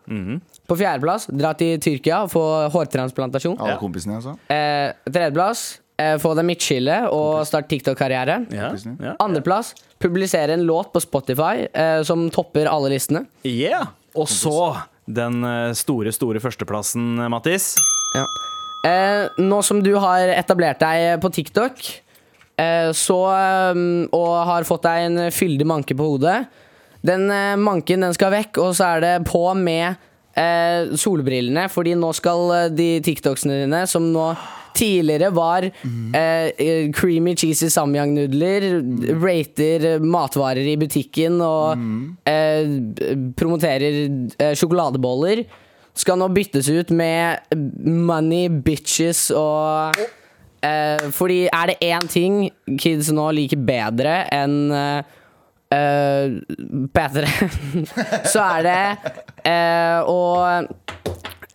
På fjerdeplass dra til Tyrkia og få hårtransplantasjon. Alle Ja. kompisene, altså. Eh, tredjeplass eh, få deg midtskille og start TikTok-karriere. Ja. Ja. Andreplass publisere en låt på Spotify eh, som topper alle listene. Yeah. Og så den eh, store, store førsteplassen, eh, Mattis. Ja. Eh, nå som du har etablert deg på TikTok eh, så, eh, og har fått deg en fyldig manke på hodet Den eh, manken den skal vekk, og så er det på med eh, solbrillene, fordi nå skal eh, de TikToksene dine, som nå tidligere var eh, eh, creamy cheesy samyang-nudler, rater eh, matvarer i butikken og eh, promoterer eh, sjokoladeboller, skal nå byttes ut med money, bitches og eh, Fordi er det én ting kids nå liker bedre enn eh, eh, bedre, så er det uh, og,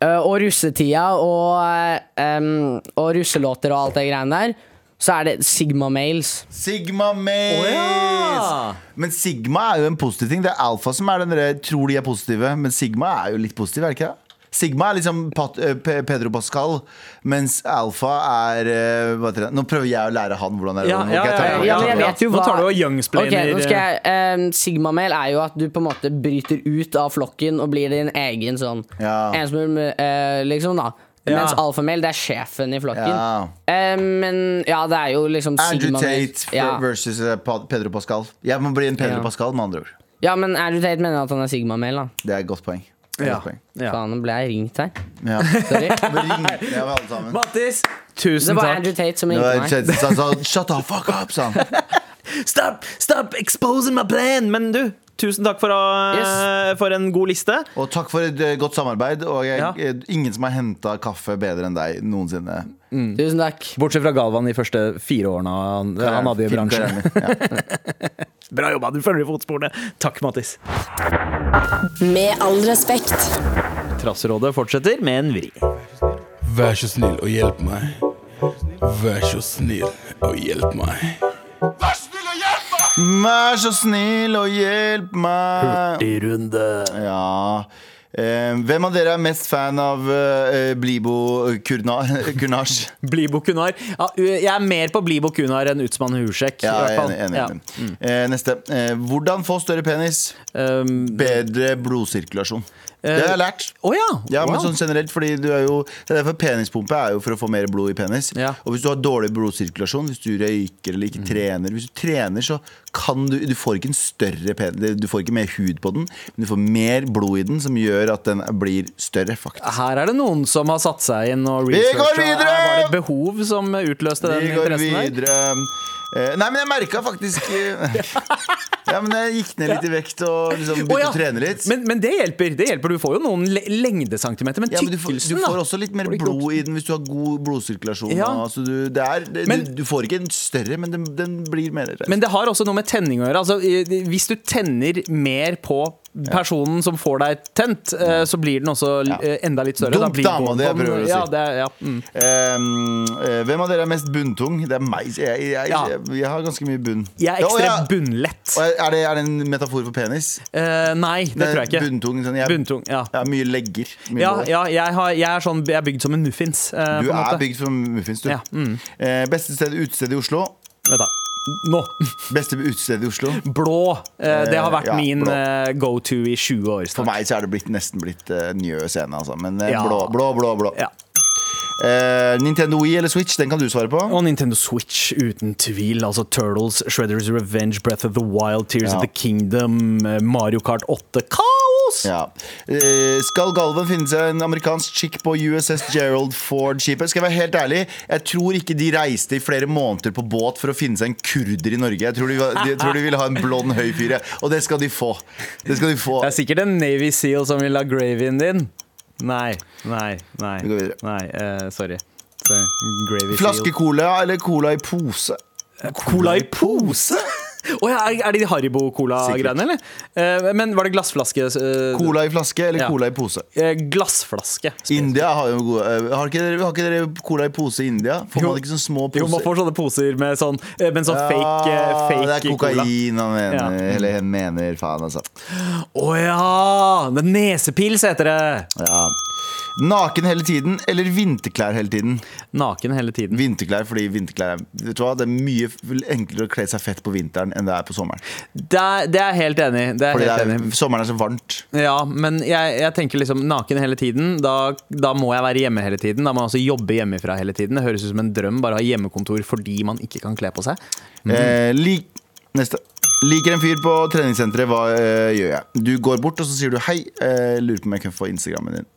uh, Og russetida og, um, og russelåter og alt det greiene der, så er det Sigma Males. Sigma Males! ja. Men Sigma er jo en positiv ting. Det er alfa som er den dere tror de er positive, men Sigma er jo litt positiv, er det ikke det? Sigma er liksom Pat, eh, Pedro Pascal, mens alfa er uh, hva det? Nå prøver jeg å lære han hvordan det er. Ja, ja, ja, ja, Ja, jeg ja. vet jo Nå tar du og youngsplainer Okay, skal Sigma-mail er jo at du på en måte bryter ut av flokken og blir din egen sånn Ja. En som er, eh, liksom, da. Ja. Mens alfamel, det er sjefen i flokken. Ja. Eh, men ja, det er jo liksom Andrew Sigma Tate Ja. versus eh, Pedro Pascal. Jeg må bli en Pedro Ja. Pascal, med andre ord. ja, men Andrew Tate mener at han er Sigma Male. Det er et godt poeng. Det Ja. Ja. Faen, nå ble jeg ringt her. Ja. Sorry. Men ring jeg var alle sammen. Mattis, Det var takk. Andrew Tate som Det ringte meg. Chad som sa 'shut the fuck up', sa han. Stop, stop exposing my plan! Men du, tusen takk for, å, Yes. for en god liste. Og takk for et eh, godt samarbeid. Og jeg, Ja. eh, ingen som har henta kaffe bedre enn deg noensinne. Tusen takk. Bortsett fra Galvan de første fire årene han, han hadde i bransjen. Ja. Bra jobba, du følger i fotsporene. Takk, Mattis. Med all respekt. Trasserådet fortsetter med en vri. Vær så snill og hjelp meg. Vær så snill og hjelp meg. Vær så snill og hjelp meg. Runde. Ja eh, Hvem av dere er mest fan av eh, Blibo kurnasj? Blibo Kunar. Ja, jeg er mer på Blibo Kunar enn Utsmann Hursek. Ja, enig. enig, Ja. enig. Eh, neste. Eh, hvordan få større penis? Um, Bedre blodsirkulasjon. Det har jeg lært. Oh, ja. Ja, men Wow. sånn generelt, fordi du er jo Det er derfor penispumpe er jo for å få mer blod i penis. Ja. Og hvis du har dårlig blodsirkulasjon, hvis du røyker eller ikke trener Hvis du trener, så kan du Du får ikke en større penis Du får ikke mer hud på den, men du får mer blod i den, som gjør at den blir større, faktisk. Her er det noen som har satt seg inn og researcha. Var det et behov som utløste den Vi går interessen videre. Eh, nei, men jeg merka faktisk eh, Ja, men jeg gikk ned litt i vekt og liksom begynte begynte ja. å trene litt. Men, men det hjelper. det hjelper Du får jo noen le lengdecentimeter, men ja, men du, får, du får også litt mer blod i den hvis du har god blodsirkulasjon. Ja. Altså, du, det er, det, Men- du, du får ikke en større, men den, den blir mer Men det har også noe med tenning å gjøre. Altså, hvis du tenner mer på personen som får deg tent, eh, så blir den også eh, enda litt større. Dumt, blir da, det jeg prøver å si. Ja, det er, ja. Mm. Eh, hvem av dere er mest bunntung? Det er meg. Jeg, jeg, jeg, jeg har ganske mye bunn. Jeg er ekstremt bunnlett. er, det, er det en metafor for penis? Uh, nei, det tror jeg ikke. Bunntung, sånn, jeg, Bunntung, har mye legger. Mye Ja, ja jeg, har, jeg, er sånn, jeg er bygd som en muffins. Uh, Du er måte. bygd som muffins, du. Mm. Uh, beste sted utested i Oslo? Vet da. Nå. Beste utestedet i Oslo? Blå. Eh, det har vært Ja, min eh, go to i 20 år. For meg så er det blitt, nesten blitt uh, Njø scene, altså. Men uh, Ja. blå, blå, blå. blå. Ja. Uh, Nintendo Wii eller Switch, den kan du svare på. Og Nintendo Switch, uten tvil. Altså Turtles, Shredders Revenge, Breath of the Wild, Tears of the Kingdom, eh, Mario Kart 8. Kaos! Ja. Eh, skal Galvan finne seg en amerikansk chick på USS Gerald Ford-skipet? Skal jeg være helt ærlig, jeg tror ikke de reiste i flere måneder på båt for å finne seg en kurder i Norge. Jeg tror de, de, jeg tror de ville ha en blond, høy fyr, og det skal de få. Det skal de få. Det er sikkert en Navy Seal som vil ha gravyen din. Nei, nei, nei. Vi går videre. Nei, uh, sorry. sorry. Gravy Flaske cola eller cola i pose? Cola i pose? Å ja, er- det de Haribo-cola-greiene, eller? Eh, men var det glassflaske? eh, Cola i flaske eller Ja. cola i pose? eh, glassflaske. India har jo gode eh, Har ikke dere, har ikke dere cola i pose i India? Får Jo. man ikke sånne små Jo, man poser? får sånne poser med sånn, eh, med sånn fake, eh, fake det er cola. kokain han mener. Ja. Eller han mener, faen, altså. Å ja! Er nesepils heter det. Ja. Naken hele tiden eller vinterklær hele tiden? Naken hele tiden. Vinterklær fordi vinterklær er, vet du hva, Det er mye enklere å kle seg fett på vinteren enn det er på sommeren. Det er, det er helt enig. Det er Fordi helt det enig. er, sommeren er så varmt. Ja, men jeg, jeg tenker liksom naken hele tiden. Da, da må jeg være hjemme hele tiden. Da må jeg også jobbe hjemmefra hele tiden. Det høres ut som en drøm. Bare ha hjemmekontor fordi man ikke kan kle på seg. Eh, lik, Neste. Liker en fyr på treningssenteret, hva øh, gjør jeg? Du går bort og så sier du hei, øh, lurer på om jeg kan få Instagrammen din.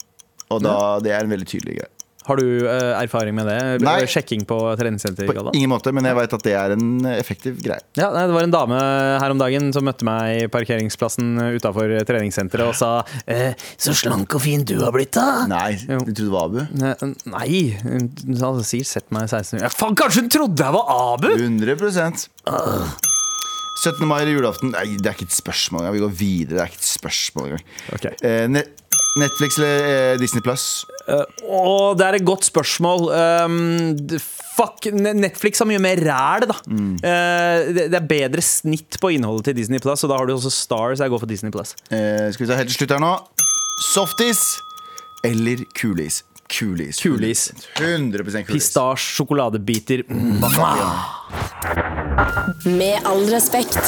Og da, Det er en veldig tydelig greie. Har du eh, erfaring med det? Nei. Sjekking på treningssenter? På ingen måte, men jeg vet at det er en effektiv greie. Ja, Det var en dame her om dagen som møtte meg i parkeringsplassen utafor treningssenteret og sa eh, 'Så slank og fin du har blitt, da'. Nei, Jo. du trodde det var Abu? Nei, hun hadde sikkert sett meg i 16 år. Ja, faen, kanskje hun trodde jeg var Abu! 100 17. mai eller julaften Nei, det er ikke et spørsmål engang. Vi går videre. Det er ikke et spørsmål engang. Okay. Eh, ne Netflix eller eh, Disney Plus? Og det er et godt spørsmål. Um, fuck, Netflix har mye mer ræl, da. Eh, det, det er bedre snitt på innholdet til Disney Plus, og da har du også Stars. Jeg går for Disney Plus. Eh, skal vi ta helt til slutt her nå. Softis eller kulis? Kulis. Kulis. 100 kulis. Pistasje, sjokoladebiter. Mm, Med all respekt.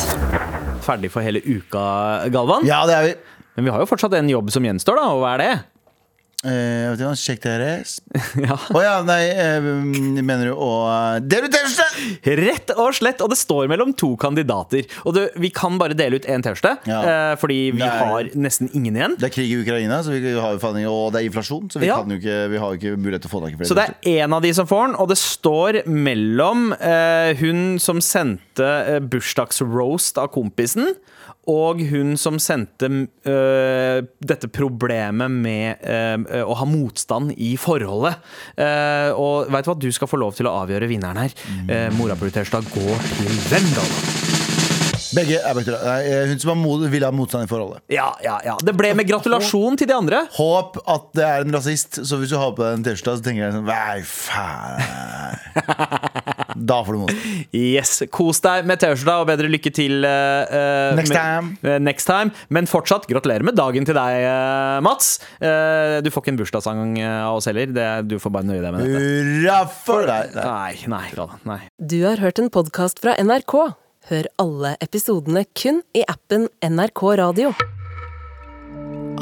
ferdig for hele uka, Galvan. Ja, det er vi. Men vi har jo fortsatt en jobb som gjenstår, da. Og hva er det? Eh, vet du hva, Sjekk deres. Ja. Å ja, nei, eh, mener du å dele ut T-skjorte? Rett og slett, og det står mellom to kandidater. Og det, vi kan bare dele ut én T-skjorte, Ja. eh, fordi vi Nei. har nesten ingen igjen. Det er krig i Ukraina, så vi har jo og det er inflasjon, så vi, Ja. kan jo ikke, vi har jo ikke mulighet til å få tak i flere. Så det er én av de som får den, og det står mellom eh, hun som sendte eh, bursdagsroast av kompisen, og hun som sendte uh, dette problemet med uh, å ha motstand i forholdet. Uh, og veit du hva, du skal få lov til å avgjøre vinneren her. Eh, Morapultersdag går til hvem, da? Begge er bektra- eh, hun som vil ha motstand i forholdet. Ja, ja, ja. Det ble med gratulasjon til de andre. Håp at det er en rasist, så hvis du har på deg en T-skjorte, så tenker jeg sånn Nei, faen. Da får du motstand. Yes, Kos deg med T-skjorta, og bedre lykke til eh, eh, Next med- time. Uh, next time. Men fortsatt, gratulerer med dagen til deg, uh, Mats. Eh, du får ikke en bursdagssang av oss heller. Det, du får bare nøye deg med dette. Hurra for deg! Nei. Nei, nei, nei. Du har hørt en podkast fra NRK. Hør alle episodene kun i appen NRK Radio.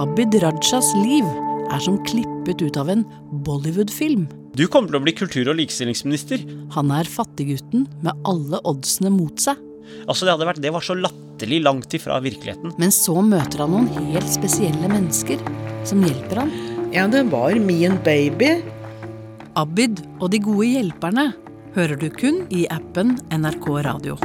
Abid Rajas liv er som klippet ut av en Bollywood-film. Du kommer til å bli kultur- og likestillingsminister. Han er fattiggutten med alle oddsene mot seg. Altså, det, hadde vært, det var så latterlig langt ifra virkeligheten. Men så møter han noen helt spesielle mennesker som hjelper han. Ja, det var min baby. Abid og de gode hjelperne hører du kun i appen NRK Radio.